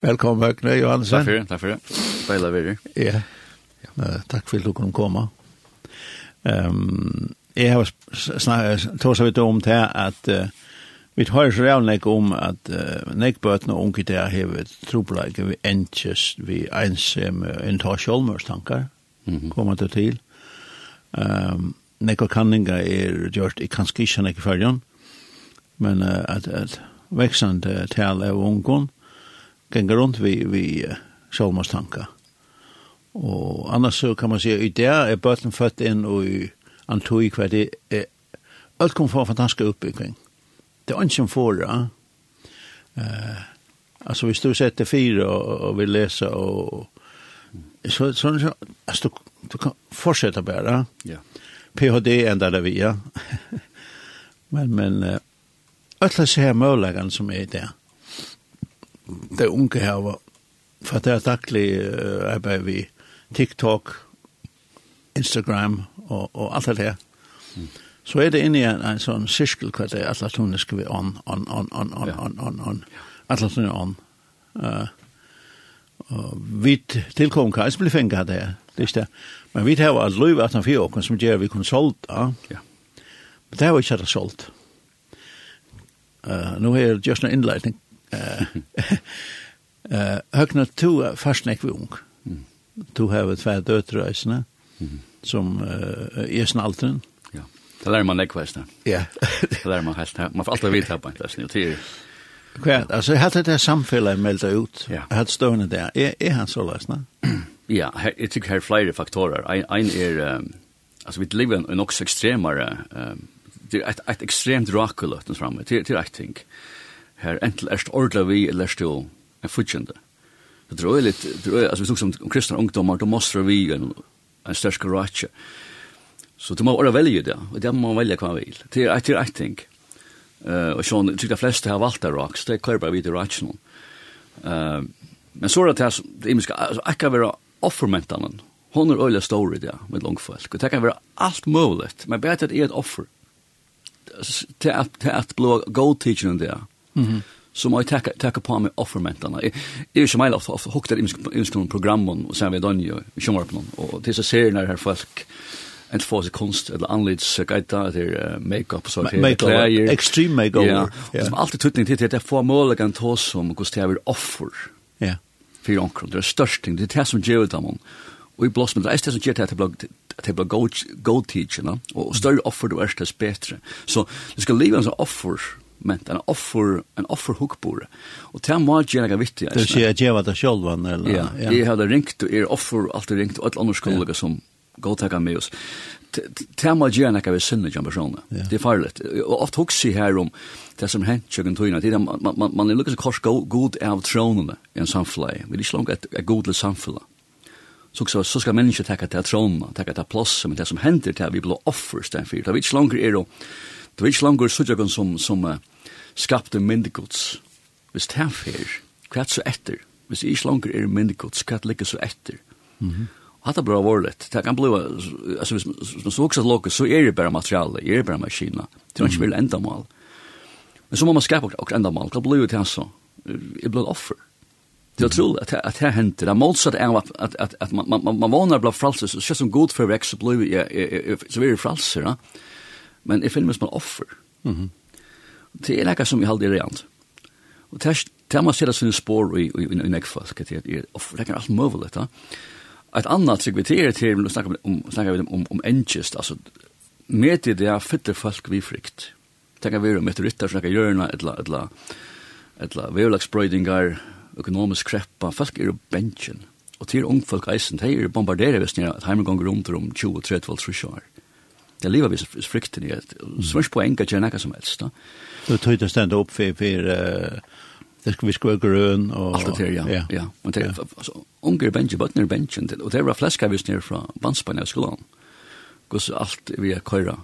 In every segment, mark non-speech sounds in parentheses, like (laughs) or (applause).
Velkommen, Høgne Johansen. Takk for det, takk for det. Beila vi Ja, takk for at du kunne komme. Um, jeg har snakket, tog så vidt om til at uh, vi har så real nek om at uh, nek bøtene og unge der har trobeleik vi enkjes vi ensam innta sjolmørs tankar mm -hmm. kommer det til. Um, nek og kanninga er gjort i kanskje ikke nek i fyrjon, men uh, at, at veksande tal av ungen, ganger rundt vi, vi sjálvmordstanka. Og annars så kan man säga, i det er bøtlen født inn og antog hva det er, alt kom fra fantastisk oppbygging. Det er ikke som får det. Uh, altså hvis du setter fire og, og vil lese og så, så, så altså, du, du kan fortsette bare. Ja. PHD enda det vi, ja. (laughs) men, men, uh, Ötla sig här möjligen som är det. Mm det unge her for det er daglig uh, arbeid vi TikTok, Instagram og, og alt det her. Mm. Så er det inne i en, en sånn syskel hva det er at hun skal vi on, on, on, on, on, on, on, on. At hun er on. Uh, og vi tilkom hva, jeg blir fengt det her, det er ikke det. Men vi tar alt løyve at han fyrer åkken som gjør vi kunne solgt da. Ja. Men det var ikke det solgt. Uh, nå er det just en innleitning. (laughs) Høgna to er farsnek vi ung. To har tve døtrøysene, som uh, er snaltren. Ja, det lærer man nekvæst. Ja. (laughs) det lærer man helt. Man får alltid vite på en test. Det Kvært, altså jeg hadde det samfunnet meldt ut, jeg hadde stående der. Er, er han så løsne? Ja, her, jeg tykker her er flere faktorer. Ein, ein er, um, altså vi lever en nok så ekstremere, um, det er et, et ekstremt rakuløtens framme, det er et ting her entel erst ordla vi eller erst jo en futsjende. Det tror jeg litt, tror jeg, altså vi snakker som om kristne ungdommer, da måste vi en, en størst ratje. Så du må bare velge det, og det må man velge hva man vil. Det er etter ett ting. Uh, og sånn, jeg tror de fleste har valgt det raks, det klarer bare vi til ratjen. Uh, men så er det her, det er imiske, altså kan være offermentene, hon er øyla stor i det, med langfolk, og det kan være alt mulig, men bare at det er et offer. Det er at blå god-teaching det, Mm -hmm. Så må jeg takke, takke på meg offermentene. Jeg, jeg er ikke meg ofte, ofte hukter innsk noen programmen, og sen vi dønje, og kjønner på noen, og til så ser når her folk, en få seg kunst, eller anledes gaita, eller make-up, så til klæger. Extreme make-up. Ja, og som alltid tuttning til, det er få målige enn tås om hvordan det er offer. Ja. Fyrir omkron, det er størst ting, det er det som gjør det, og i blås, men det er det som gjør det at det blir god teacher, og større offer du er, det er bedre. Så du skal leve en sånn offer men en offer en offer hookbore Og det må jag lägga vitt jag det ser jeg vad det själva eller? Ja jeg hadde ringt og er offer alltid ringt och alla andra skulle som gå ta med oss det må jag lägga vi synda jag personer det er farligt. Og ofta huxi her om det som hent, jag tog det man man man er lyckas kors god av tronen i en samfly vi er det slunga et godligt samfly så så så ska människor ta ta tronen ta ta plats som det som händer till vi blir offer stanfyr det vi slunga är då Det var ikke så suttjøkken som, som uh, skapte myndegods. Hvis det er fer, hva er så etter? Hvis ikke langer er myndegods, hva er ligger så etter? Mm -hmm. Og hatt det bra vårlet. Det kan bli, altså hvis man så også låker, så er det bare materiale, er det bare maskiner. Det er ikke vel endamal. Men så må man skapa okkur endamal. Hva blir det her så? Jeg blir offer. Det er utrolig at, at det henter. Det er motsatt av at, at, at, at man, man, man vaner blir bli fralser, så som god for vekst, så blir vi, så vi er fralser, ja men jeg filmer som en offer. Mm -hmm. Det er noe som jeg holder i reant. Og det er man ser det sine spår i, i, i, i nekfolk, det er offer, det er alt mulig, da. Et annet trygg vi til til, nå snakker om, snakker vi om, om, om engest, altså, med det er fytter folk vi frykt. Det kan være med et rytter, snakker hjørna, et la, et la, et la, vevlagsbrøydingar, økonomisk kreppa, folk er jo benchen. Og til ungfolk eisen, de er bombarderer hvis nere at heimer gonger rundt om 20-30 år det lever vi frykten i att svårt på enka gärna som helst. Da. Du tar det stända upp for, för det skal vi skal være grøn. Og, Alt det ja. Ja, ja. men det er, alltså unger bench but ner bensjen. Og det var flaska nere fra från Banspanel skolan. Gås alt vi är köra.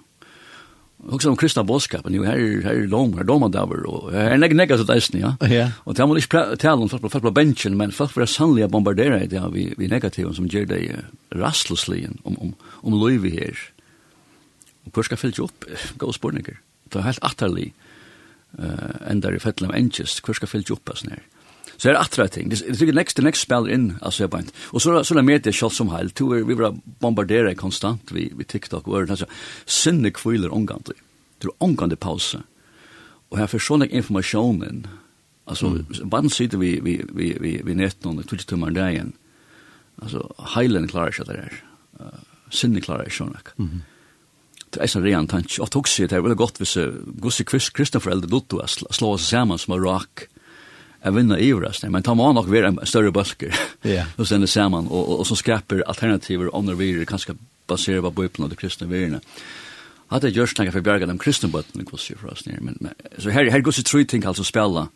Också om kristna her er här här lång här dom där Og her er negg, negg, där ja. Ja. Og det man ikke tala om folk på bensjen, men fast för sannliga bombarderar det vi vi negativen som gjør det rastløslig om om om Louis här Og hvor skal fylgje opp? Gå spurninger. Det er helt atterlig uh, enda i fettelen av enkjest. Hvor skal fylgje opp? Sånn her. Så er det atterlig ting. Det er sikkert next, next spiller inn, altså jeg bare Og så, så er det medier selv som heil. Er, vi var bombardere konstant vi, vi TikTok og øren. Altså, sinne kviler omgant. Det er omgandlig pause. Og her får sånn informasjonen. Altså, mm. bare sitter vi, vi, vi, vi, vi nett noen, tog ikke tømmer dagen. Altså, heilen klarer ikke det der. Uh, sinne klarer ikke sånn. Mm -hmm haft eisen rean tanke, og tog seg, det er veldig godt hvis gusse kristne foreldre dutto er slå oss sammen som er rak, jeg vinner i oss, men ta må nok være en større bøsker, yeah. (laughs) og sende sammen, og, og, og så skaper alternativer, og når vi er kanskje basere på bøypen og de kristne virene. Hatt jeg gjørs tenker for å bjerge de kristne bøttene, gusse for oss, men, men, så her, her gusse tru ting altså spela,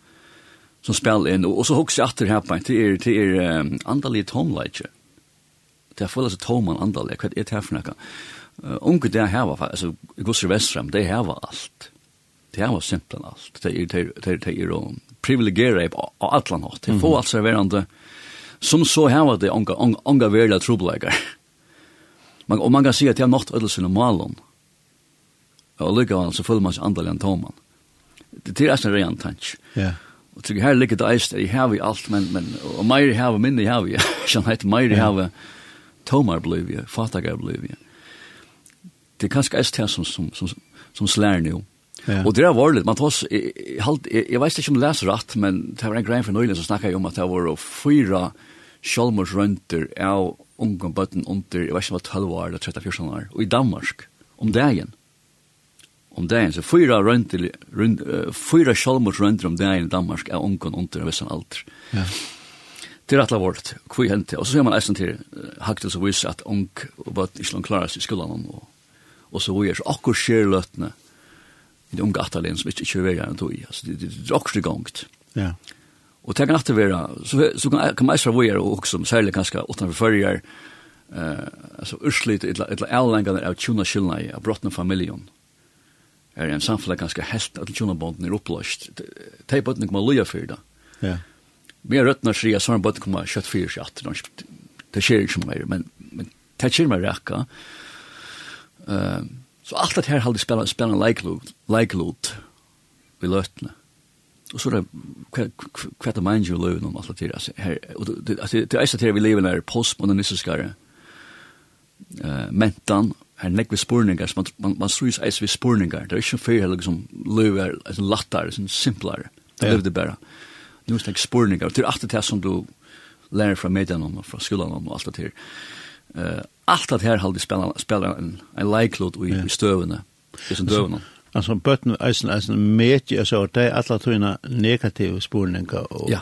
som spela inn, og, og så hokse atter her på en, til er, til er um, andalig tomleitje, Det er fullt av toman andalig, hva er det her for noe? unge det her var, altså, Gusser Vestram, det her var alt. Det her var simpelthen alt. Det er, det er, det er å privilegere på atlan hatt. Det får alt serverande, som så her var det unge, unge, unge verda trobelegar. (laughs) Man, og man kan si at det er nått ødelsen og malen. Og lykkevann så føler man seg andal enn toman. Det er eisen reian tansk. Ja. Og tykker her ligger det eist, jeg har vi alt, men, men, og meir har vi, minne har vi, sånn (laughs) heit, meir har vi, tomar blir vi, fatagar blir vi. Ja det er kanskje ST som, som, som, som slær nu. Ja. Og det er varligt, man tar, jeg, jeg, jeg vet ikke om du leser rett, men det var en grein fra Nøylen som snakket om at det var fyra sjálmarsrønter av unge bøtten under, jeg vet ikke om det var 12 år eller 13-14 år, og i Danmark, om dagen. Om dagen, så fyra rønter, rønt, uh, fyra sjálmarsrønter om dagen i Danmark av unge under en vissan alder. Ja. Det er alle vårt, hvor hendte. Og så ser man eisen til haktet som viser at unge og bøtten ikke klarer seg i skolen og og så er så akkur skjer skjerløttene i de unge atterlene som ikke kjører veier enn tog i, altså det, det, det er akkur gongt. Ja. Og det kan alltid være, så, så kan, kan man eisra veier og også, særlig kanskje utenfor førjer, eh, altså urslit, etla, etla avlengene av tjuna skyldna i, av brottene familien, er en samfunn ganske helt at tjuna bonden er oppløst. Det er bøttene kommer loja fyrir da. Ja. Vi er røttene sier at sånn bøttene kommer kjøtt fyrir seg at det skjer ikke mer, men, men det skjer mer rekka. Ja Um, så alt det her halde spela spela like loot vi løtne. Og så er det hva det mind you live om alt det her. her og det, det, det er det her vi lever er postmodernistiskare uh, mentan, her nekve spurningar, man, man, man strys eis vi spurningar. Det er ikke fyrir heller som lever er lattar, er simplare. Det lever det bare. Nu er det spurningar. Det er alt det som du lærer fra median og fra skolan og alt det her. Uh, allt att här håller spela spela en en likelot i yeah. stövna. Det som dövna. Alltså bötten isen eisen mäti alltså det alla tunna negativa spårningar och ja.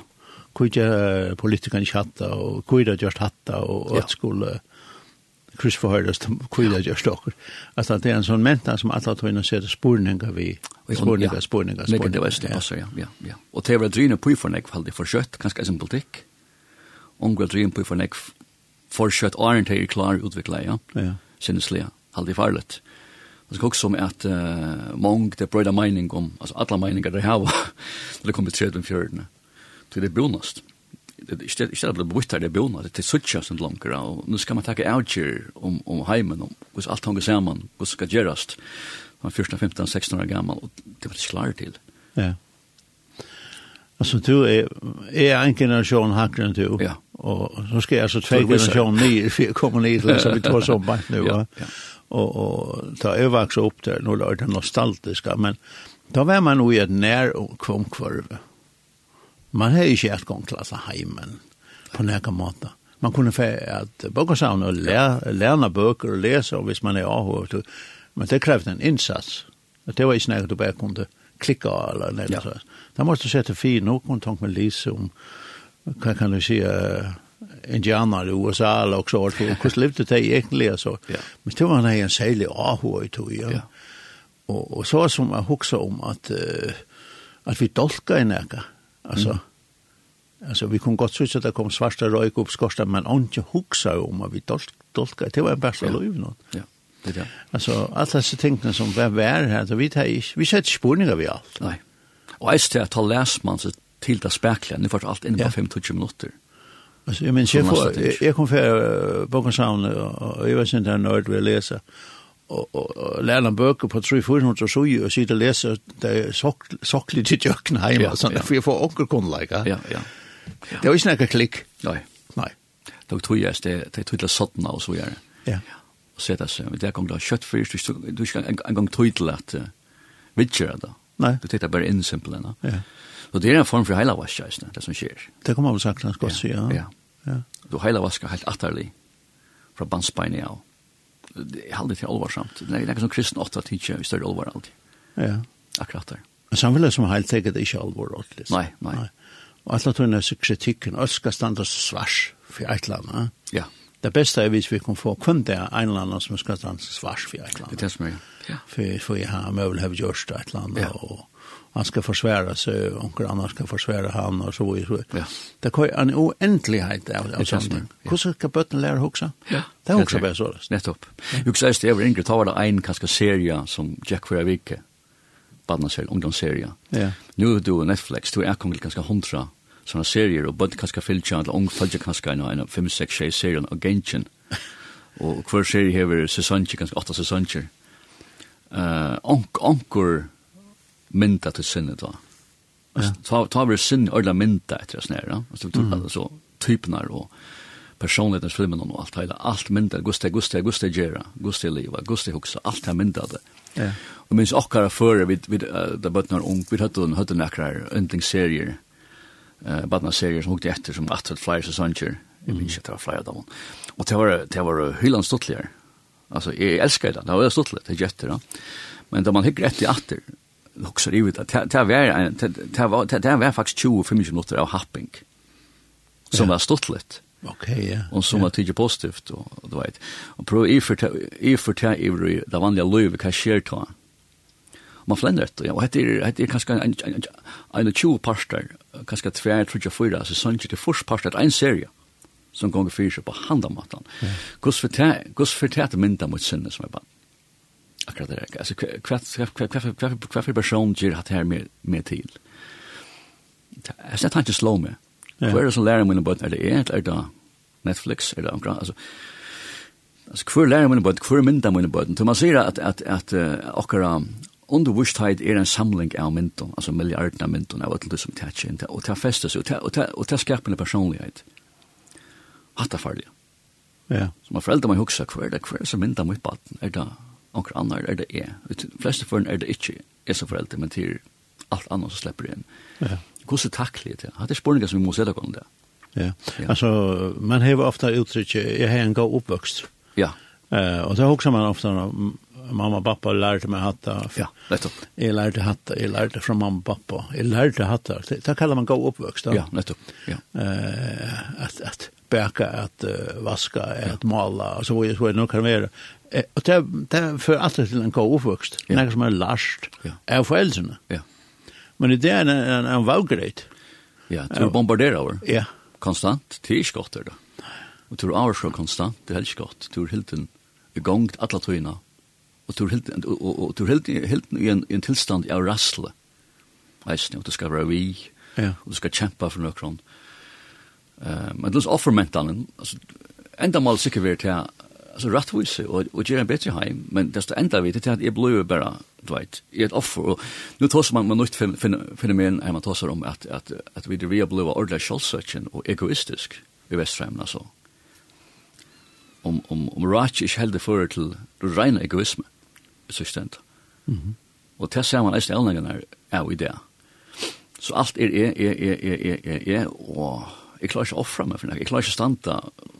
Kuja politikerna chatta och kuja just hatta och att skulle Chris Forhøyres, kvila just dock. Alltså det är en sån mental som alla tøyene ser spårningar vi, spårningar spårningar spårningar. Det var det ja, ja, ja. Och det var drina dryne på for nekv, det för kött ganske en politik. Unge drina på för nekv, fortsatt åren til er klar utviklet, ja. Ja. Sinneslig, aldri farligt. Det skal også om at uh, mange, det brøyda mening om, altså alle meninger de har, (laughs) når det kommer til 13-14. Det er bonast. I stedet for å bli bort her, det er bonast. Det er suttja som langer, og nå skal man takke avgjør om, om heimen, om hvordan alt hanger sammen, hvordan skal gjøres. Man er 14, 15, 16 år gammel, og det var det klar til. Ja. Altså, du er, er en generasjon hakker enn du. Ja. Och så ska jag så tveka den ni, Lee för kommer ner till så vi tar sommar nu va. Och och ta övervax upp där nu låter det nostalgiska men då var man nog i ett när och kom. Man har ju inte ett gång klassa hemmen på några månader. Man kunde få att boka sig och lära, lära böcker och läsa och vis man är avhårt. Men det krävde en insats. Det var inte något du bara kunde klicka eller något. Ja. Da måste du sätta fin och kontakt med Lise om kan, kan du säga indianer i USA eller också vart hur hur levde det egentligen så. Ja. Men det var en sälj ahu i tog ja. ja. Och och så som jag huxar om att uh, att vi dolka i näka. Alltså mm. Alltså vi kunde gott switcha det kom svarta rök upp skorsta men inte huxa om att vi dolk, dolka det var en bästa ja. löv något. Ja. Det ja. Alltså alla dessa tänkna som var vär här så vi tar vi sätter spårningar vi allt. Nej. Och är det att läsman så til det spekler, nu får alt inne på 5-20 minutter. Alltså jeg, men chef jeg kom för Bokensamn og jeg var sint her nøyd ved å lese, og, og, och lære lära böcker på 300 og så og och og lese, det sock sockligt till jöken hem ja. for för för onkel kunne like ja ja. Det var ju noe klick nej nej då tror jeg, det er tydelig sånn og så gör ja. Og så det så det er då da, kjøtt først, du skal en gang tydelig at uh, vidtjøre då nej du tittar bara in simpelt ja. Så det er en form for heila vaska, det som skjer. Det kan man vel sagt, ganske godt si, ja. ja. ja. Du heila vaska helt atterlig fra bandspeinet av. Det er aldri til alvarsamt. Det er ikke som kristen åtta tidsje hvis det er alvar alltid. Ja. Akkurat der. Men samfunnet som heilt teget er ikke alvor åttelig. Nei, nei. Og alle tøyne er kritikken, og skal standa svars for et eller annet. Ja. Det beste er hvis vi kan få kun det en eller annet som skal standa svars for et eller annet. Det er det som er, ja. For, for jeg har møvel har gjort et eller annet, ja. og han ska försvara sig onker annan skal forsvære han og så vidare. Ja. Det er en uendelighet av av sammen. Hvordan skal ska lære å huxa? Ja. Det är också bare så. Nettopp. Jeg Jag jeg var yngre, da var det en kanskje serie som Jack för vecka. badnaserie, ungdomsserie. Ja. Nu du Netflix, du är kommer kanskje hundra sånne serier och bud kanske filcha eller ung filcha kanskje en en 5 6 6 serien og genshin. Og hver serie här är säsongen kanske åtta sesonger. Uh, onk onkur mynda til sinne da. Ja. Ta, ta vi sinne ordla mynda etter oss nere, altså, mm. så typenar og personlighetens filmen og alt heila, alt mynda, gusti, gusti, gusti gjerra, gusti liva, gusti huksa, alt det mynda det. Ja. Og minst okkara føre, vi, vi, da bøtnar ung, vi høtte den, høtte nekrar yndlingsserier, eh, badna serier som hukte etter, som atlet flere sesonger, jeg minns at det var flere av dem. Og det var, det var hyllan stuttligere, altså, jeg elskar det, det var stuttlig, det er gjetter, da. Men da man hikker etter etter, luxar i det. Det var det var det var faktiskt 20 25 minuter av happing. Som var stottligt. Okej, ja. og som var tydligt positivt og du vet. Og prøv i för i för i det vanlige löv hva share ta. Man flender etter, ja. Og hette er, hette er kanskje en en tjuv pastor, kanske tvär tror jag för det så sånt til först parster, en serie som gånger seg på handamatan. Kus för tä, kus mynda mot sinne som är bara akkurat det. Alltså kvart kvart kvart kvart kvart person ger hat här med med till. Jag sätter inte slow med. Hvor er det som lærer mine bøtten? Er det et, er det Netflix, er det omkring? Altså, altså hvor lærer mine bøtten, hvor mynda mine bøtten? Så man sier at, at, at uh, okkara undervurstheid er en samling av mynden, altså milliarden av mynden av alt det som tætje inn, og det festes, og til det skaper en personlighet. Hatt er farlig. Ja. Så man foreldre må huske hva er det, hva er det som mynda mot baden? Er det onker annar er det jeg. De fleste foran er det ikke jeg som foreldre, men til alt annet som slipper inn. Ja. Hvordan takler jeg det? Hatt er spørninger som vi må se deg om det. Ja, altså, man har ofta uttrykk, jeg har en god oppvøkst. Ja. Eh, og det har også man när mamma og pappa lærte meg hatta. Ja, nettopp. Jeg lærte hatta, jeg lærte fra mamma og pappa. Jeg lærte hatta. Det, det kallar man god uppväxt. då. Ja, nettopp. Ja. Eh, at, at, bäka att uh, vaska att mala alltså vad jag nu kan vara och det det för allt till en god uppväxt. Ja. något som är last ja. är föräldrarna. Ja. Men det är en en, en valgrejt ja du bombardera över ja. Konstant. Tidskorter då och tror hours så konstant det helt skott. Tror helt en gång alla tryna och tror helt och tror helt helt i en, i en tillstånd av rassle Eisen, og du skal være vi, ja. og du skal kjempe for noen men det er offermentalen, altså, enda mal sikker vi til altså rettvis og og gjøre en bedre heim, men det står enda vi til at jeg blir bare, du vet, i et offer og nu tås man man nytt fenomen er man tås om at at at vi det vi blir ordentlig sjølvsøkjen og egoistisk i Vestfremna så. Om om om rach ich helde for til rein egoisme. Så stent. Mhm. Mm og det ser man i ställen er er i det. Så alt er er er er er er og Jeg klarer ikke å offre meg for noe. Jeg klarer ikke å stande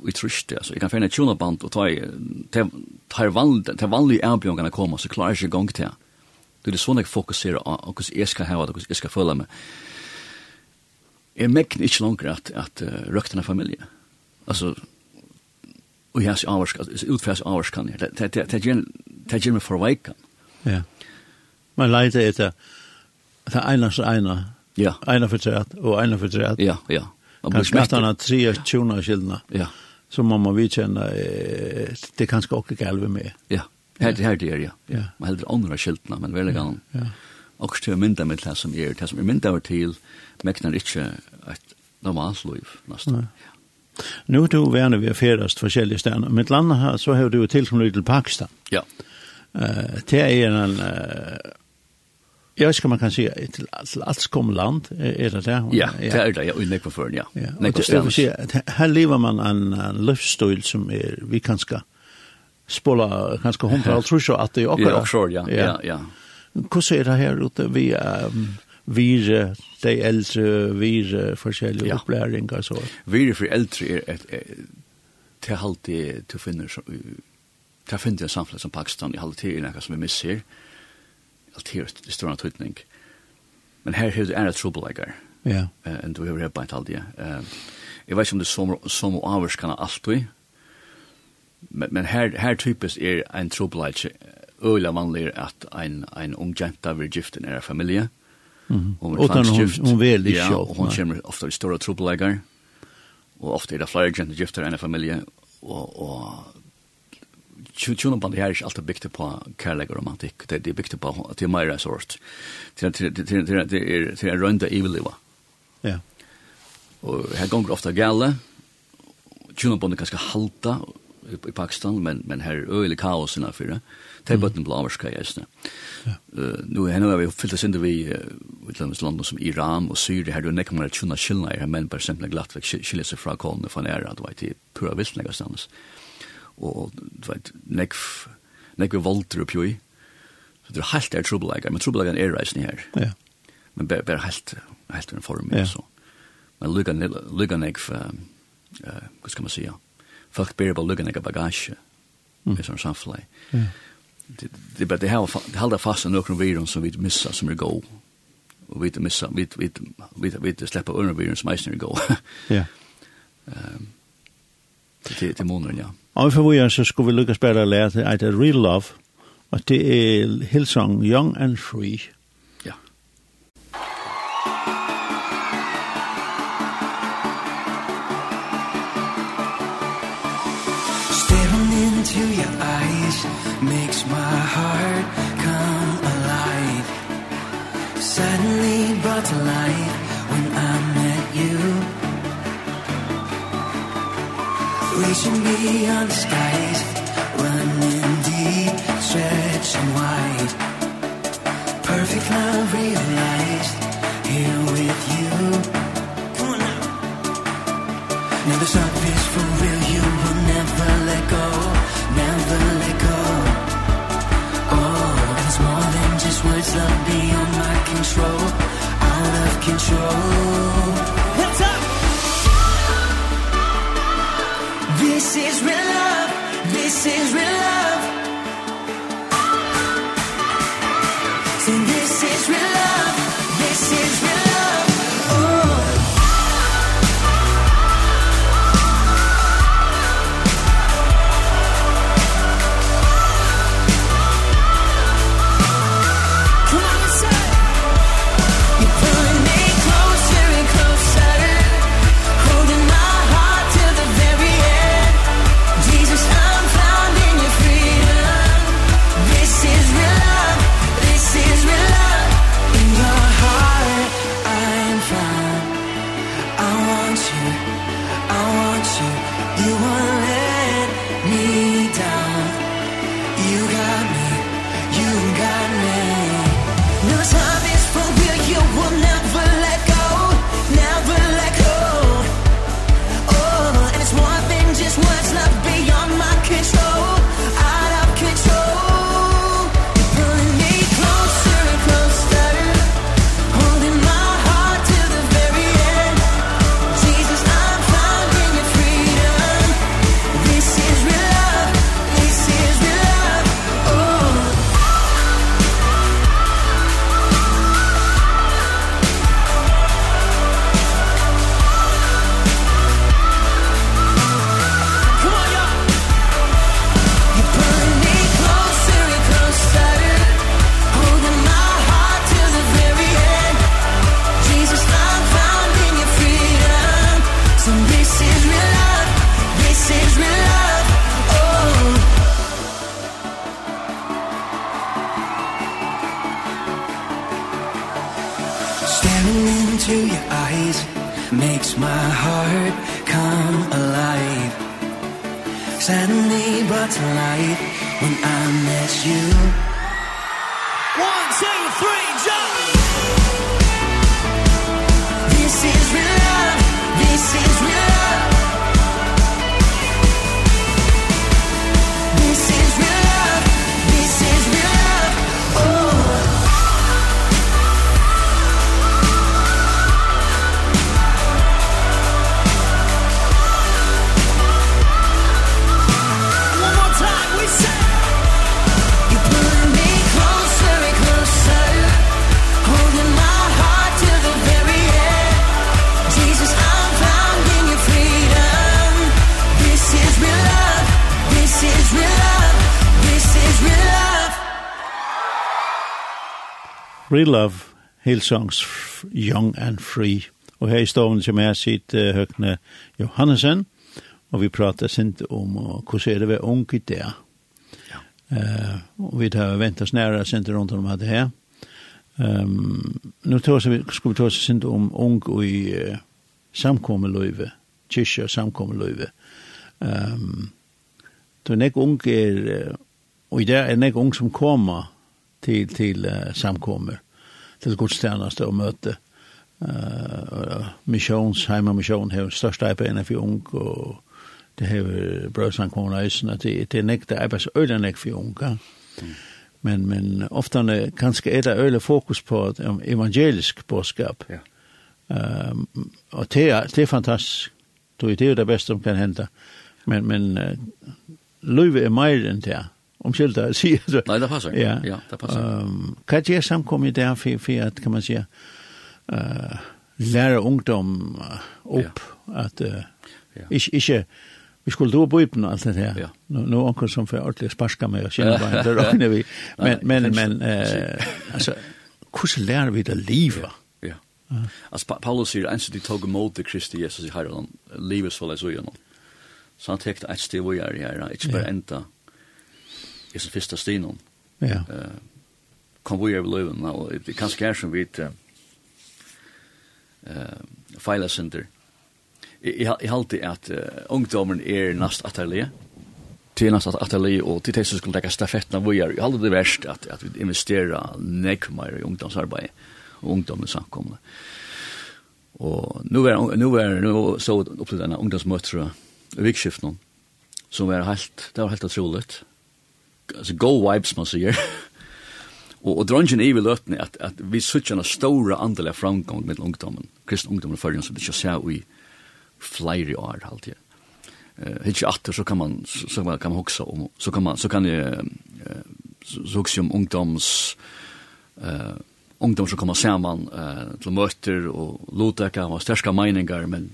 i trøste. Altså. Jeg kan finne et tjonaband og ta i til vanlige avbjørnene kommer, så klarer jeg ikke gang til. Det er sånn jeg fokuserer på hvordan jeg skal ha det, hvordan jeg skal føle meg. Jeg mekker ikke langer at, at uh, røkten er familie. Altså, og jeg har avvarsk, seg avvarskan. Det gjør meg for veikan Ja. Man leiter etter det er ene som. Ja. Ene for træt og ene for træt. Ja, ja blir smättarna tre tjona skillna. Ja. Så man må känner eh, det kanske också galve med. Ja. her, her det er, ja. Ja. Man heldur andre skiltene, men veldig gärna. Ja. Og Och till mynda med det som er, det som er mynda over til, mäknar ikke et normalt liv nesten. Ja. Nu du verne ved färdast forskjellige steder. Mitt land her, så har du tillkommit til Pakistan. Ja. Uh, det er en Ja, vet man kan säga till til alt land, är det där. Ja, det är det, jag og nekva for, ja. ja. Det, ska vil se. at lever man en, en livsstil som är vi kan ska spola ganska hundra, alt tror jag att det är också. Ja, också, ja, ja, ja. Hur ser det här ute? Vi um, vir de äldre vir forskjellige ja. opplæringer så. Vir for eldre er et, til halvtid å finne til finner en samfunn som Pakistan i halvtid er noe som vi misser, alt her det står en tøytning. Men her har du er et trobeleggere. Ja. Enn du har rebbet alt Uh, Jeg vet ikke om det er som og avers kan alltid, men, men her, her typisk er en trobeleggere øyla vanlig at ein, ein ung jenta vil gifte nere familie. Mm -hmm. Og hun, hun vil ikke. Ja, og hun kommer ofte i store trobeleggere. Og ofte er det flere jenter gifter enn familie. Og, og tjuna band här är alltid byggt på kärlek och romantik. Det är byggt på att det är mer sort. Det er en rønda iveliva. Ja. Och här gonger ofta gälla. Tjuna band er ganske halta i Pakistan, men, men här är øyelig kaos innanfor det. Det er bøtten på avarska i eisne. Nå er vi fyllt oss inte vi utlandet som Iran og Syria her, du nekker man er tjuna skyldna her, men bara simpelthen glatt vekk skiljer sig från kolene fra næra, du vet, i pura visnlega stannes. Ja og du vet, nekv, nekv volter oppi i. Så det er helt trouble like men trouble trobeleggeren er reisen her. Ja. Men bare, bare helt, helt en form, ja. så. Men lukka nekv, eh hva skal man si, folk ber bare lukka nekv bagasje, mm. i sånn fly Ja. Det, det, det, det holder fast en noen virus som vi missar, som är go och vi missar, vi, vi, vi, vi, vi slipper under virus som är er god. Ja. (laughs) ehm det, det, månaden. Ja. Og for vi så skulle vi lykkes bedre å lære til at Real Love, og det er Hillsong Young and Free. into your eyes makes my heart come alive. Suddenly brought to life when i met you. Reaching beyond the skies Running deep, stretching wide. Perfect love realized Here with you. Come on now Now the sun is for real You will never let go Never let go. Oh, it's more than just words Love beyond my control Out of control. is real love. This is real love. staring into your eyes Makes my heart come alive. Suddenly brought to light When I met you. Real Love, Hillsongs Young and Free. Og her i stoven som jeg sitter Høgne Johannesen, og vi prater sint om hvordan er det ved ung i det. Ja. Uh, og vi tar ventet oss nære sint rundt om det her. Um, nå vi, skal vi ta oss sint om ung i uh, samkommeløyve, kyrkja samkommeløyve. Um, det er nek ung er, og i det er nek ung som kommer till til uh, samkommer till godstjeneste og möte eh uh, missions heima mission har största på for för ung och det har brösan kommer isen att det det näkta är bäst ölen näkt för unga. Men men ofta er kanske är det öle fokus på att um, evangelisk budskap ja. Ehm um, og det det är fantastiskt det är det bästa som kan hända men men uh, løyve er mer enn det om omskylda (laughs) sig. Nej, det passar. Ja, ja det passar. Um, kan jag samkomma i det för, för att kan man säga uh, lära ungdom upp ja. att uh, ja. ich, ich, vi skulle då bo uppe allt det här. Ja. Nu, nu onkel som för ordentligt sparska med och (laughs) känna bara inte råkna vi. Men, men, men uh, alltså, hur lär vi det livet? Ja. ja. Alltså, Paulus säger, ens de tog emot det Kristi Jesus i Herren, livet så läs och genom. Så han täckte ett steg och gör det här, inte bara ända. Ja i sin första stinon. Ja. Eh kom vi över löven och det kanske är som vid eh fila center. Jag jag hållt det att ungdomen är näst atterle. Till näst atterle och till som skulle lägga stafetten av vi är. Jag håller det värst att att vi investerar näck mer i ungdomsarbete och ungdomens samkomna. Och nu är nu är nu så upp till den ungdomsmötet. Vikskiften som var helt det var helt otroligt alltså go vibes man säger. (laughs) och och drungen är väl lötne att att vi switchar en stor andel av framgång med ungdomen. Kristen ungdomen för så det just så vi flyr i år halt ju. Eh hitch åter så kan man så man kan också om så kan man så kan det så också om ungdoms eh ungdom som kommer samman eh till möter och låta kan vara starka meningar men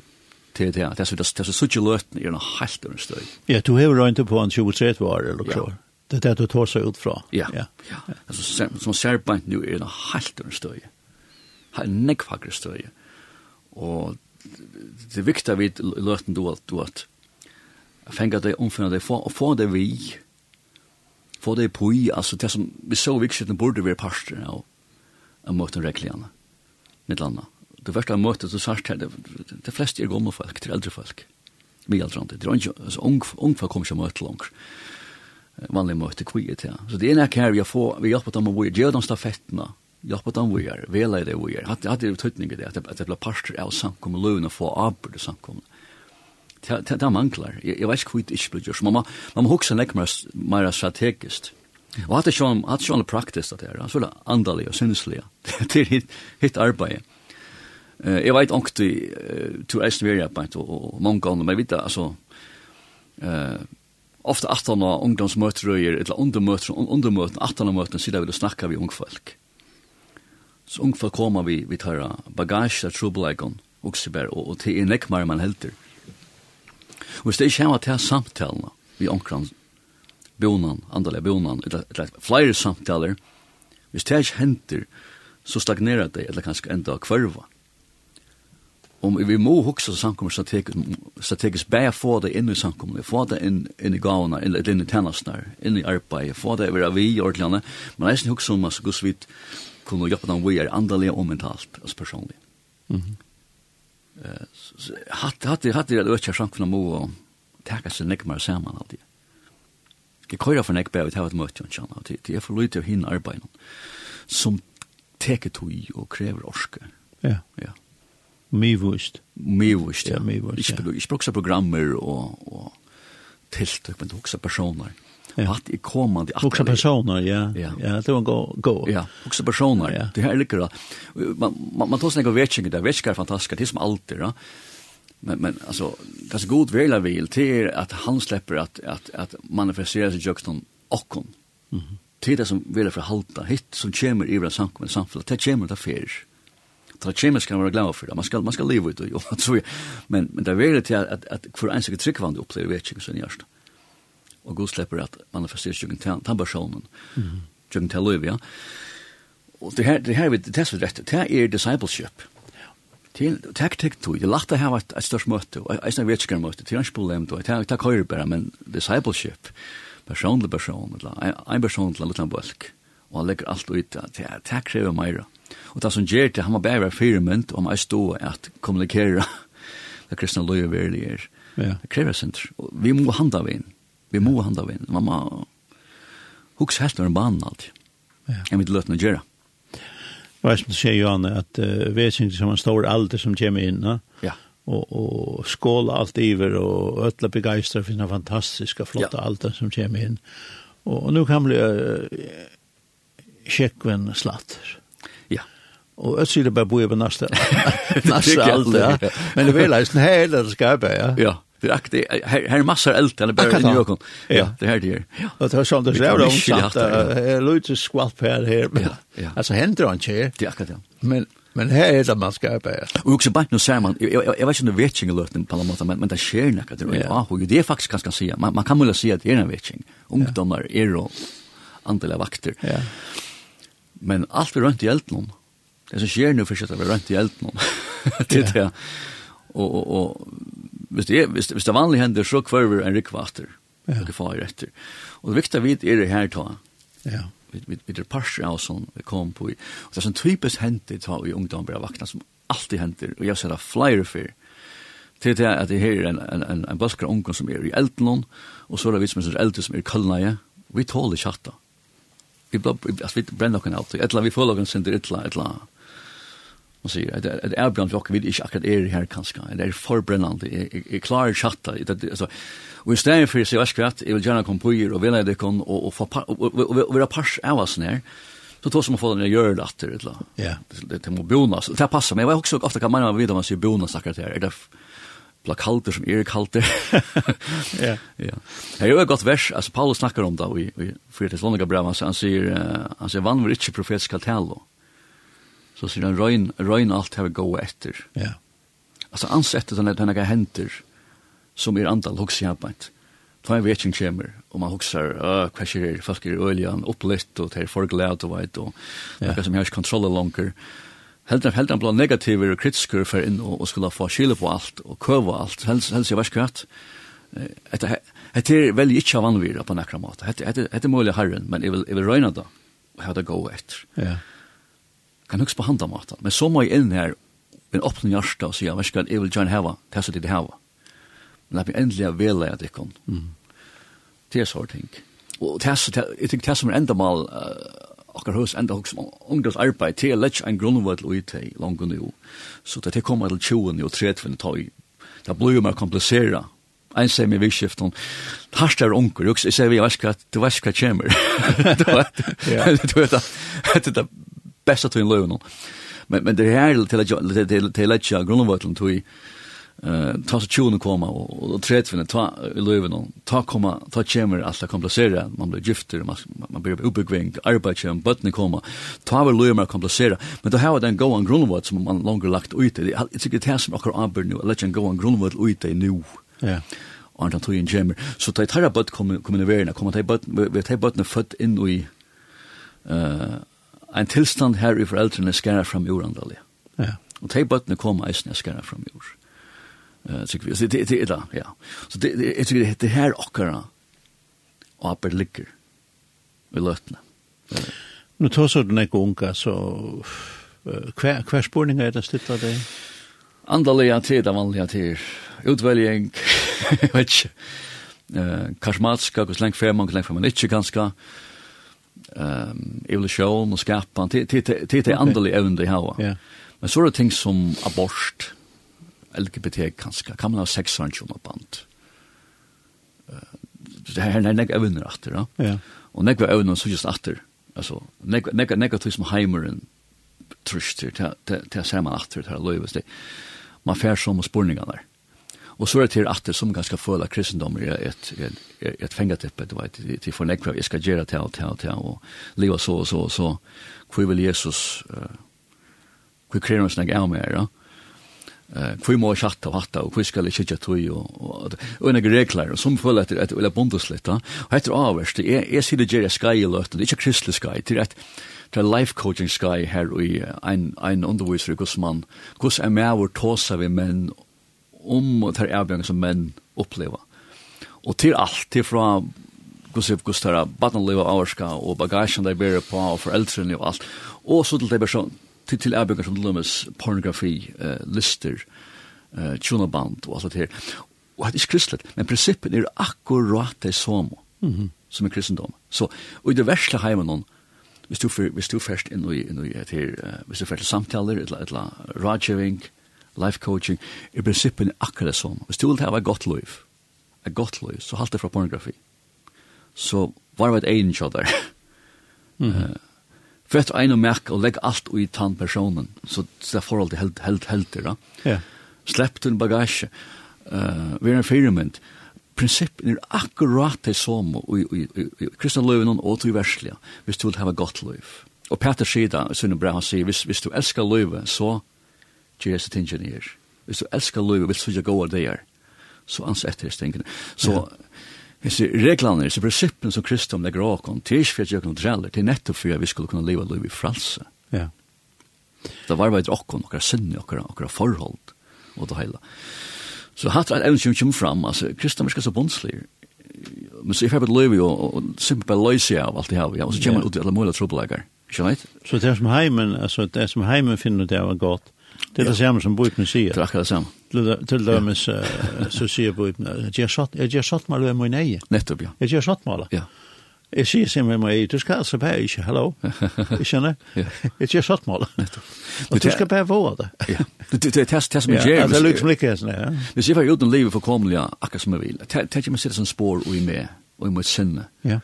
til det det er så det er så så lötne är en helt under støy. Ja, du har rent på en 23 år eller så. Det er det du tar seg ut fra. Ja, ja. ja. Altså, ser, som ser på nu er det helt under støye. Helt nekvakker støy. Og det er viktig at vi løten du at, du at fengar det, omfinner det, få, få det vi, få det på i, altså det som vi så viktig at burde være parster av, av møten reglene, mitt landa. Det første møtet så sagt her, det, det fleste er gamle folk, er eldre folk, mye eldre, det er ikke, altså, ung, ung folk kommer ikke møte langt vanlig møte kviet ja. Så det ene er kjær vi har få, vi hjelper dem å bo i, gjør dem stafettene, hjelper dem å gjøre, vela i det å gjøre. Hatt det er utøytning i det, at det blir parster av samkommet, løvene få avbyrde samkommet. Det er mangler. Jeg vet ikke hvor det ikke blir gjort. Man må huske lekk mer strategisk. Og hatt det sånn, hatt det sånn praktisk at det er, altså andalig og sinnslig. (laughs) Det er hitt arbeid. Jeg vet ikke, du er snverjapet og mange ganger, men jeg vet, altså, ofta aftan av ungdomsmøterøyer, eller undermøter, undermøten, aftan av møten, sida vil du snakka vi ungfolk. Så ungfolk koma vi, vi tar bagasje, trubeleikon, oksibær, og, og til en nekmar man helter. Og hvis det ikke kommer til samtalene vi omkran bonan, andalega bonan, eller, eller flere samtaler, hvis det ikke henter, så stagnerar det, eller kanskje enda kvarva om vi må hugsa samkommer strategisk, strategisk bæ få det inn i samkommer, få det inn, inn i gavene, inn, inn i tennasene, inn i arbeidet, få det over vi i ordene, men jeg synes hugsa om at gus vidt kunne jobba dem vi er andelig og mentalt, altså personlig. Mm -hmm. uh, hatt, hatt, hatt er det økja samkommer må og teka seg nekmar saman alltid. Jeg køyra for nekbæ og tæva et møte, det er for lite av hinn arbeid som teker tog og krever orske. Ja. Ja. Mivust. Mivust, ja. Mivust, ja. Ikke, ikke bruksa programmer og, og tiltak, men også personer. Ja. At i kommande att personer, ja. Ja, ja det var gå gå. Ja, också personer. Ja. Det här lyckas. Man man, man tar sig några vetching där, vetching är fantastiskt, det är som alltid, va. Men men alltså det är så god väl vill till att han släpper att att att manifestera sig juxton och Mhm. Mm det som vill förhalta hit som kommer i våra samkomna samfället. Det kommer det affärer ta kemisk kan vara glad för det. Man ska man ska leva ut (laughs) och jag tror men men det är väl till att att för en säker tryckvand upplever vet jag sen just. Och Gud släpper att manifestera sig till han personen. Mm. Jag till Olivia. Ja. Och det här det här vid det här rätt. Det här är discipleship. Til taktik tog, det lagt det her var et størst møte, og jeg snakker vetskere møte, til hans problem tog, jeg tar køyre bare, men discipleship, personlig person, en person til en liten bølg, og han legger alt ut, det her krever meira. Og det som gjør det, han må bare være firmynd om jeg stod at kommunikere det (laughs) kristne løye verlig er. Ja. Det krever senter. Vi må handla vi inn. Vi må handla vi inn. Man må hukse helt når en banen alltid. Ja. Jeg vil løte noe gjøre. Og jeg som sier, Johanne, at uh, vi er som en stor alder som kommer inn, ja. og, og skåla alt iver, og ødla begeistra for den fantastiske, flotte ja. alder som kommer inn. Og, og nå kan bli uh, kjekkven slatter. Og jeg sier det bare bor på neste. (laughs) neste alt, ja. Men det vil jeg sånn hele det skarpe, ja. Ja, det er aktig. Her, her er masser alt, eller bare i Njøkken. Ja, det er det her. Ja. Og det er sånn det skrev om, sant? Jeg løyte skvalp her, her. Ja, ja. Altså, hender han ikke her. Det er akkurat, ja. Men, men her er det man skarpe, ja. Og også bare nå ser man, jeg, jeg, jeg vet ikke om det er vetting i løten på en måte, men, men det skjer nekka, det er jo det er faktisk ganske å si. Man, man kan mulig si at det er en vetting. Ungdommer er jo andelig vakter. Ja. Men alt vi rønt i elden, det som skjer nu försöker vi rent i eld någon. (laughs) det är det. Och och och visst det visst visst det vanliga händer så kvar en rikvaster. Ja. Det får rätt. Och det viktiga vid är det här då. Ja. Vi vi vi det passar av sån vi kom på. Och det är sån typiskt händer tar i ungdomar börjar vakna som alltid händer och jag ser det flyer för till det att det här är en en en, en baskar ungdom som är i elden och så är det vi som är äldre som är kallna. Vi tål det chatta. Vi blir att vi bränner kan alltid. Eller vi får lagen sen det illa illa Man sier det et erbjørn flokk vil ikke akkurat er her kanskje, det er forbrennende, jeg klarer tjatta. Og i stedet for å si, vet jeg vil gjerne komme på og vil jeg dekken, og være pars av oss nær, så tog som å få den gjør det etter, det det må bonas, det passer, men jeg vet også ofte hva man vet om man sier bonas akkurat her, er det plakalter som er kalter. (laughs) ja. Ja. Det er jo et godt vers, altså Paulus snakker om det i 4. Thessalonikerbrevet, han sier, han sier, vann var ikke profetisk kaltelo, så sier han røyn, røyn alt her gå etter. Ja. Altså ansettet han at han henter som er antall hos jævnt. Ta en vetjen kommer, og man hoksar, øh, hva skjer, folk er øljan, opplitt, og det er for glad, og veit, og ja. noe som jeg har ikke kontroll langer. Helt han, helt han ble negativer og kritisker for inn, og, og skulle få skille på alt, og køve alt, helst, helst jeg var skvært. Etter, Det er veldig ikke av på nekra måte. Etter, etter, etter mulig herren, men jeg vil, jeg vil røyna det, og ha det gå etter. Ja kan hugsa på handa matan. Men så må jeg inn her, en åpne hjärsta og sier, hva skal jeg vil gjerne heva, det er så det heva. Men det er endelig vela at jeg kan. Det er så ting. Og det er så, jeg tenker det som er enda mal, akkar hos enda hos ungdoms arbeid, det er lett en grunnvall og IT langt nu. Så det er kommer til 20 og 30 tøy. Det blir jo mer komplisera. Ein sem i vikskiften, harst er unger, jeg sier vi, jeg vet hva, du vet hva kommer. Du (laughs) (laughs) vet, du (laughs) vet, du vet, bästa till lönen. Men men det här till att till till till att jag grundvatten till eh ta så tjuna komma och och trätt för ta löven ta komma ta kemer alla komplicera man blir gifter man man blir uppbyggving arbete och button komma ta väl löven komplicera men då har den go on grundvatten som man longer lagt ut det är inte det här som också arbetar nu let go on grundvatten ut det nu ja. Och han tog en jammer så ta tar bot kommer kommer det kommer ta bot vi ta bot född in i eh en tilstand her i foreldrene skæra fram jordandalig. Ja. Og de bøttene kom eisen jeg skæra fram jord. Uh. Så det, det er da, ja. Så det, det, jeg tykker det, det her okkara og apper ligger i løtene. Ja. Nu tar så den ikke unga, så hver, hver spurning er det stilt av deg? Andalega tid, vanliga til. Utveljing, jeg (laughs) vet ikke. Uh, karismatiska, hos lenge fer man, hos lenge fer man ikke, ganske. Uh, ehm evolution och skapa till till till andliga även det här. Ja. Men så är det ting som abort LGBT kanske kan man ha sex sånt på band. Det här är näck även efter då. Ja. Och näck även så just efter. Alltså näck näck näck att som hemmen tröster till till samma efter det här lövis det. Man fär som spårningar där. Og så er det til at det som ganske føler kristendom er et, et, et fengatippe, du vet, til for nekva, jeg skal gjøre til og til og til, og leva så og så og så, hvor vil Jesus, uh, hvor krever han snakk av meg, ja? Eh, hvor må jeg hatta og hatta, og hvor skal jeg kjøtja tøy, og, og, og en regler, og som føler etter, etter, eller bondes litt, da. Og etter avverst, jeg, jeg sier det gjør skai i løten, det er ikke kristelig skai, det er et, det er life coaching skai her, og ein, ein underviser i hvordan man, hvordan er med å tåsa vi menn, om det tar avgången som män upplever. Och till allt, till från kusif kustara, battenliv och avarska, og bagagen de bærer på, og foreldrene og alt. Og så til det bare til, til avbygger som lømmes pornografi, uh, lister, uh, tjunaband og alt det her. Og det er kristelig, men principen er akkurat det som, mm -hmm. som er kristendom. Så, og i det versle heimen noen, hvis du, hvis du først inn i, inn i et her, uh, hvis du først samtaler, et eller annet rådgjøving, life coaching, i prinsippen akkurat det sånn. Hvis du vil ha et godt liv, et godt liv, så halte det fra pornografi. Så var det et egen kjødder. (laughs) Mm -hmm. for etter en og merke og legge alt i tann personen, så det er forholdet helt, helt, helt, helt, ja. Slepp til bagasje, uh, vi er en firmynd, prinsippen er akkurat det som i, i, i, i kristne løven og til verslige, hvis du vil ha et godt liv. Og Peter sier da, Sunne Bra, han sier, hvis, hvis du elsker løven, så gjør disse tingene her. Hvis du elsker livet, vil du ikke gå av det her, så ans etter disse tingene. Så disse reglene, disse prinsippene som Kristus legger av oss, det er ikke for at jeg kan dreller, det er nettopp for at vi skulle kunne leve livet i fralse. Ja. Det var bare oss, okkar sinne, okkar, okkar forhold, og det hele. Så hatt er evnen som kommer fram, altså, Kristus er så bondslig, men så jeg får løy og, og simpelthen løse av alt det her, ja, og så kommer man ut i alle mulige trobeleggere. Ikke vet? Så det er som heimen, altså det er som heimen finner det var godt, Det er det samme som Bøypen sier. Det er akkurat det samma. Till dömes så säger Bibeln, jag satt jag satt mal med min egen. Nettopp ja. Jeg gjør satt mal. Ja. Jeg sier sig med meg, du ska alltså bara inte, hallå? (laughs) Jag känner, Jeg gjør satt mål. Og du skal bare vara det. Det är test, test med James. Det er liksom lika sådär. Det ser jag uten livet förkomliga, akkurat som jag vill. Det är mig sitter som spår og i meg, og i mitt sinne. Ja.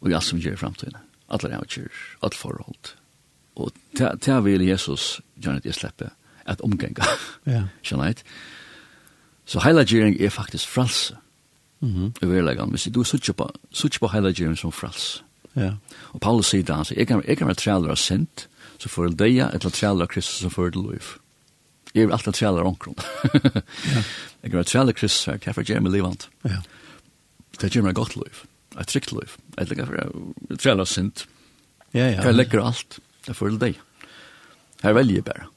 Og i alt som gjør gör i framtiden. Alla det här kyrk, allt förhållt. Og det vil Jesus gjøre at jeg slipper at omgenga. Ja. Skjønner jeg? Så heilagjering er faktisk fralse. Mm -hmm. I verleggen. Hvis du sutcher på, sutcher på heilagjering som fralse. Ja. Og Paulus sier da, han sier, jeg kan, jeg kan være trealer av sint, så får jeg døya, eller trealer av Kristus som får det liv. Jeg er alltid trealer av omkron. ja. Jeg kan være trealer av Kristus her, derfor gjør jeg meg livant. Ja. Det gjør meg godt liv. Et trygt liv. Jeg legger trealer av sint. Ja, ja. Jeg legger alt. Ja Det føler deg. Her velger jeg bare.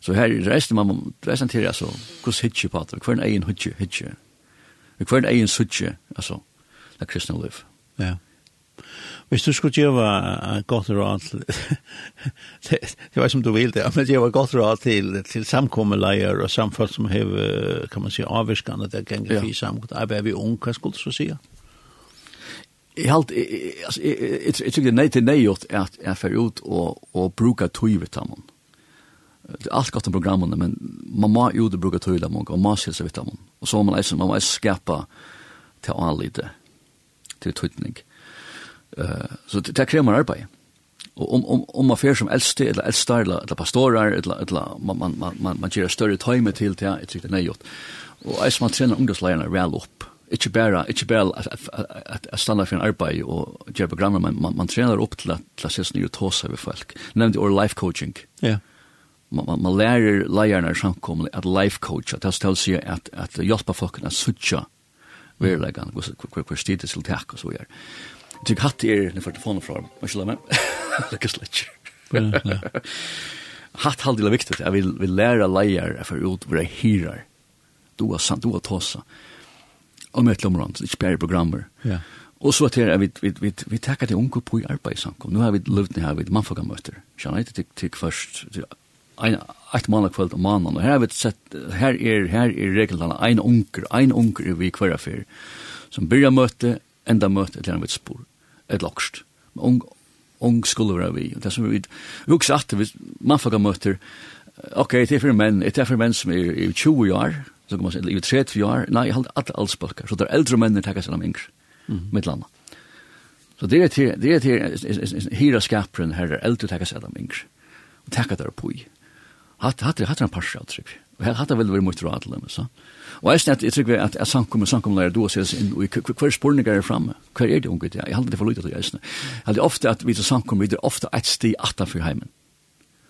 Så her i resten man må presentere, altså, hvordan hitje på det, hver en egen hitje, hitje. Hver en egen sutje, altså, det kristne liv. Ja. Hvis du skulle gjøre et godt råd til, det, (laughs) det var som du vil det, men gjøre et godt råd til, til samkommeleier og samfunn som har, kan man si, avvirskende, det ganger ja. i samkommet, er vi unge, hva skulle du så si? Ja. Jeg halt, altså, jeg tykker nei til nei gjort at jeg fer ut og, og bruka tøy vidt ham. Det er alt godt om programmene, men man må jo det bruka tøy vidt ham, og man må skilse vidt ham. Og så må man eisen, man må eisen skapa til å anlite, til tøytning. Uh, så det, det krever arbeid. Og om, om, om man fer som eldste, eller eldste, eller, eller pastorer, eller, eller man, man, man, man, man gjør større tøyme til det, jeg tykker det nei gjort. Og eisen man trener ungdomsleierne vel opp Ikke bare, ikke bare at jeg stander for en arbeid og gjør programmer, men man, man trener opp til at klassisk nye tåse ved folk. Nevnte or life coaching. Ja. Man, man, man lærer leierne samkommende at life coach, at det skal si at, at hjelpe folk å suttje verleggene, hvor hvor, hvor stidig til takk og så gjør. Jeg tykker hatt er, når jeg får telefonen fra, dem, må ikke la meg, lykke slett. (laughs) Hatt halvdelen er viktig, jeg vil, vil lære leier for ut hvor jeg hyrer. Du har sant, du har tåser. Ja om et lomrand, ikke bare programmer. Ja. Og så til vi, vi, vi, vi takker til unge på i arbeid samkom. Nå har vi løvd her, vi mannfaga møter. Kjenner jeg til, til først, til en, et måned kveld om måneden. Og her har vi sett, her er, her er reglene, en unger, en unger vi hver affær, som byrja møte, enda møte, til han vet spor, et lokst. Ung, ung skulle være vi. Det som vi, vi også at vi mannfaga møter, ok, det er for menn, det er for menn som er, er 20 år, så kan man säga, i 30 år, nej, jag har alla allspölkar. Så det är äldre männen tackar sig om yngre, mm. mitt landa. Så det är till, det är till hyra skaparen här, äldre tackar sig om yngre. Och tackar där på i. Hatt, hatt, hatt, hatt, hatt, Og her hatt det vel vært mot råd til dem, så. Og jeg snett, jeg tror at jeg og samkommer lærer du å ses inn, og hver spurninger er framme, hver er det unge til? Jeg halde det for lydet til jeg snett. Jeg halde ofte at vi til samkommer, vi er ofte et sti atan for heimen.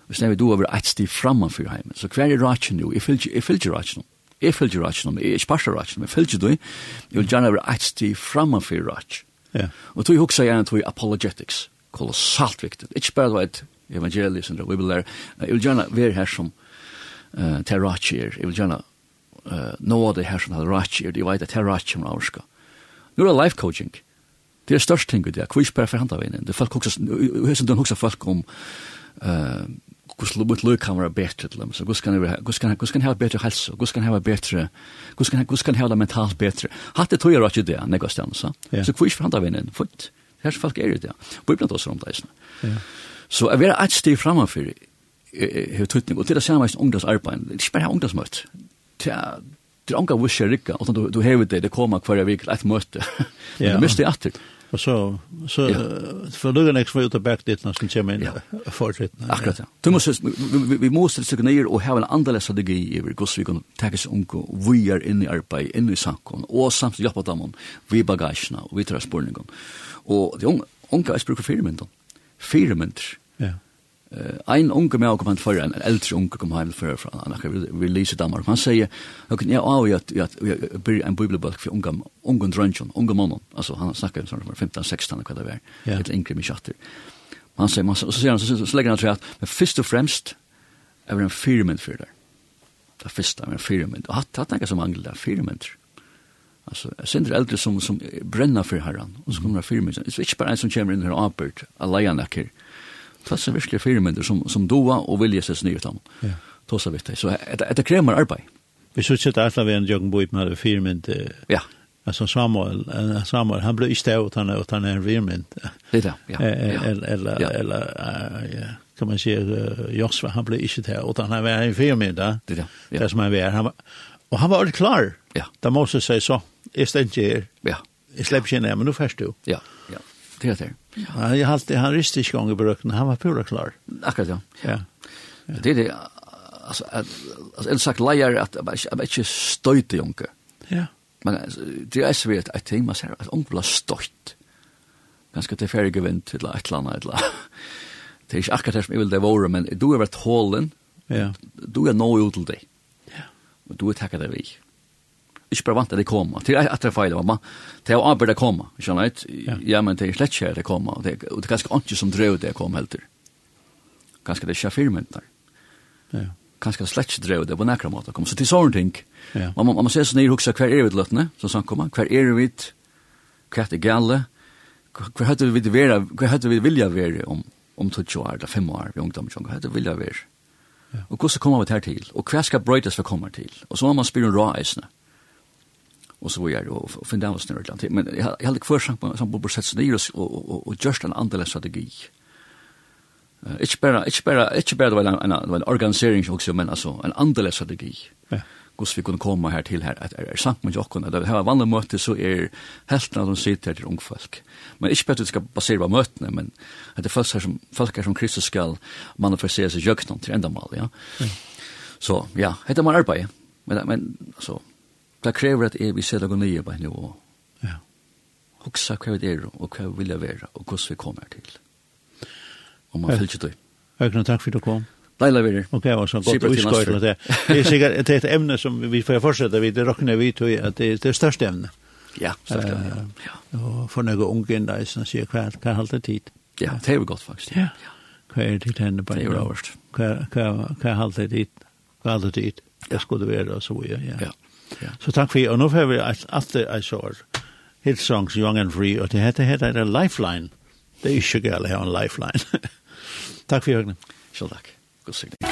Hvis det er Vi du over et sti framan for heimen, så hver er råd jo, Jeg fyller ikke råd nå. Jeg følger ratchen, jeg er ikke parster ratchen, men følger du, jeg vil gjerne være et sted framanfor ratch. Ja. Og tog huksa gjerne tog apologetics, kolossalt viktig. Ikke bare det var et evangelie, som vi vil lære, jeg vil gjerne være her som uh, til ratch er, jeg vil gjerne uh, nå av det her som er ratch er, jeg vet at til ratch er norska. Nå er det life coaching. Det er størst ting i det, hvor ikke bare forhandla veien, det er folk huksa, huksa folk om, uh, hur mitt lök kan vara bättre till dem. Så hur ska ni hur ska hur ska ha bättre hälsa hur ska ha bättre hur ska hur ska ha det mentalt bättre har det tror jag rätt det när jag stannar så så kvisch från där vinnen fort här så fast är det. Där vi blir då så om det ja så är vi att stå framför hur tutning och till det samma som ungdomsarbete det är bara ungdomsmöte det är anka wish rikka och då du har det det kommer kvar vecka ett möte men det måste jag till Og så, så ja. for du kan ikke få ut av når som kommer inn ja. (laughs) fortsettene. Akkurat, ja. Du må, vi, vi må stille stykke ned og heve en annerledes strategi i hvordan vi kan takke seg unge vi er inne i arbeid, inne i sankon, og samtidig hjelpe dem vi bagasjene og vi tar spørningen. Og de unge, unge er spør for firemynden. Firemynder. Ja. Uh, ein unge med kom han för en äldre unge kom hem for fra han har release i Danmark han säger ok ja jag har ju att jag blir en bibelbok for unge unge drunchen unge mannen altså han snackar om sånt 15 16 och vad det är ett inkrim i chatter han säger man så säger han så så lägger han tror att men först och främst är en firmament for det det första er en firmament och att att tänka som angel där firmament Alltså, jag synder eldre som, som brenner för herran. Och så kommer det firmen. Det är inte bara en som kommer in här och apert. Alla gärna kär. Klassen virkelig firmynder som, som doa og vilja seg nye til Ja. Tåsa vitt det. Så det kremer arbeid. Vi synes ikke at alle en Jørgen Boip med firmynder. Ja. Alltså Samuel, Samuel han blev inte åt utan åt en firmynd. Det där, ja. Eller eller eller kan man säga uh, Josva han blev inte utan han var en firmynd. Det där. Det som han var han var och han var klar. Ja. Där måste säga så. Är det inte Ja. Jag släpper inte men nu förstår du. Ja. Peter. Ja, jag hade han riste gang i bröken, han var pura klar. Akkurat ja. Ja. Det er det altså, alltså alltså en sak lejer att jag ikke støyte junke. Ja. Men det (laughs) er så vidt jag tänker man ser at onkel stöjt. støyt. Ganske til gewint till til et eller. annet, et eller annet. Det er ikke akkurat det som jeg vil det våre, men du er vært hålen. Ja. Du er nå ut til deg. Ja. Og du är tackad av dig ikke bare vant at det kommer. Til at det er feil, mamma. Det er arbeid det kommer, ikke sant? Ja, men det er slett ikke det kommer. Og det er ganske ikke som drev det kom helt til. Ganske det er ikke firmen der. Ja. Ganske det slett ikke drev det på nekra måte kom. Så til sånne ting. Ja. Man, man, man ser sånn i huksa hver er vi til løttene, som sånn kommer. Hver er vi til, hver er det gale, hver hadde vi vera, hver hadde vi vilja være om, om 20 år, eller 5 år, vi ungdom, hver hadde vi vilja være. Ja. Og hvordan kommer vi her til? Og hver skal brøytes vi kommer til? Og så må man spyrir om råeisene och så var jag och finna oss när Irland men jag hade kvar samman som på sätt så det är och just en annan strategi. Eh ich bara ich bara ich bara väl en en organisering också men alltså en annan strategi. Ja. Hur vi kunde komma här till här? Att är sant med jag kunde det här vanliga möte så är hälften av de sitter till ung folk. Men inte bättre ska basera på mötena men att det först som folk som Kristus skall manifestera sig jöknant till ändamål ja. Så ja, heter man arbete. Men men så Det krever at jeg vil sette noe nye på henne og ja. hoksa hva vi er og hva vi vil være og hvordan vi kommer til. Og man følger det. Økne takk for at du kom. Leila vi er. Ok, det var så godt utskår med det. Det er sikkert det er et emne som vi får fortsette vid, det råkner vi til at det er det største emne. Ja, største emne, ja. Og for noen unge enn deg som sier hva er halvt tid. Ja, det er jo godt faktisk. Ja, hva er det til henne på en gang? Hva er halvt tid? Hva er halvt tid? Det skulle være og så, ja. Ja. Så takk for, og nå får vi alltid et sår, hit songs Young and Free, og det heter heter det Lifeline. Det er ikke galt å ha en Lifeline. (laughs) takk for, Jørgen. Selv takk. God sikt.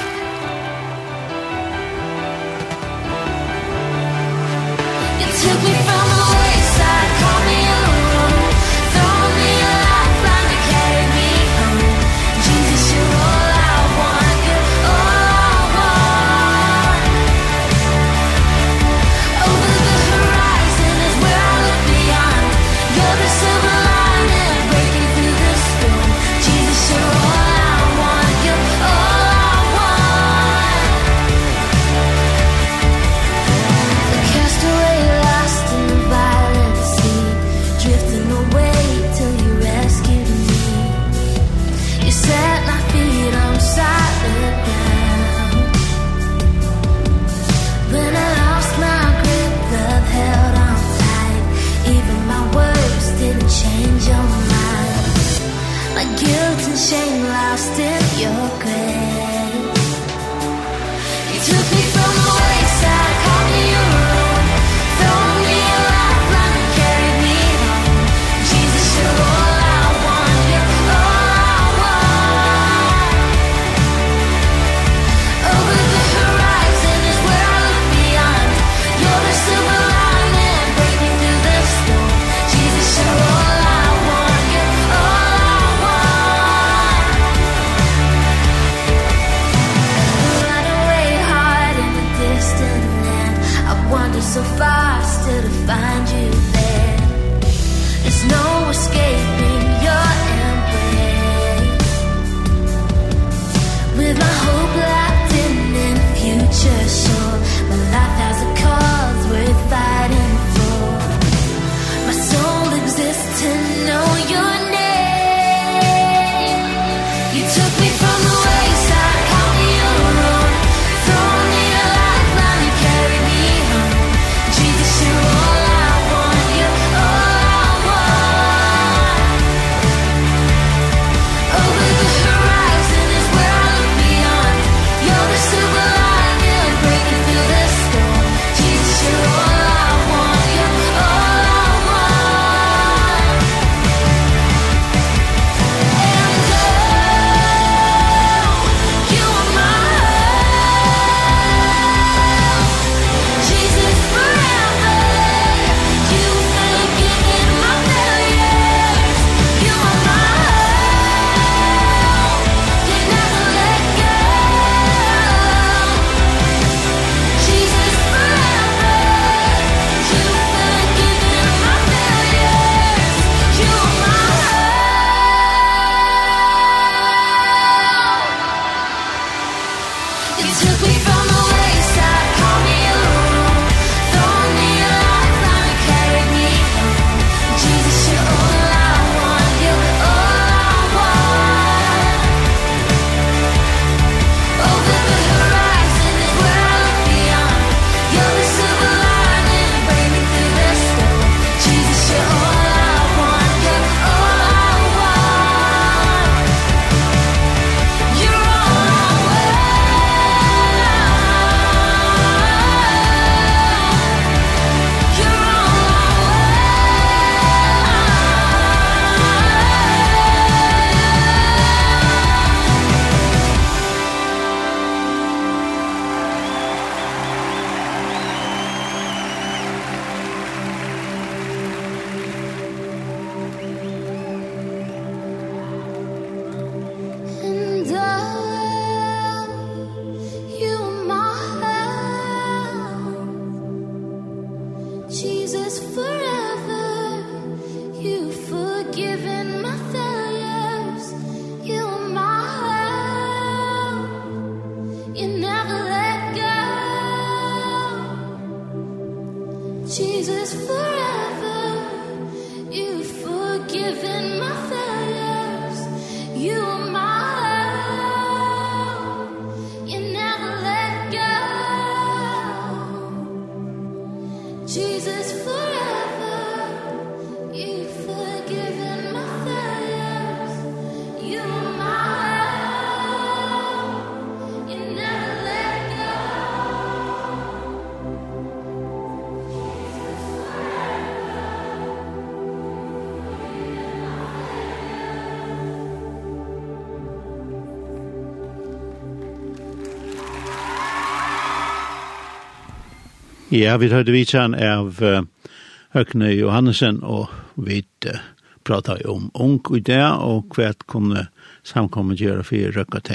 took me Ja, vi hørte vitsan av Høgne Johannesen, og vi pratet om ung i det, og hva kunne samkommet gjøre for røkket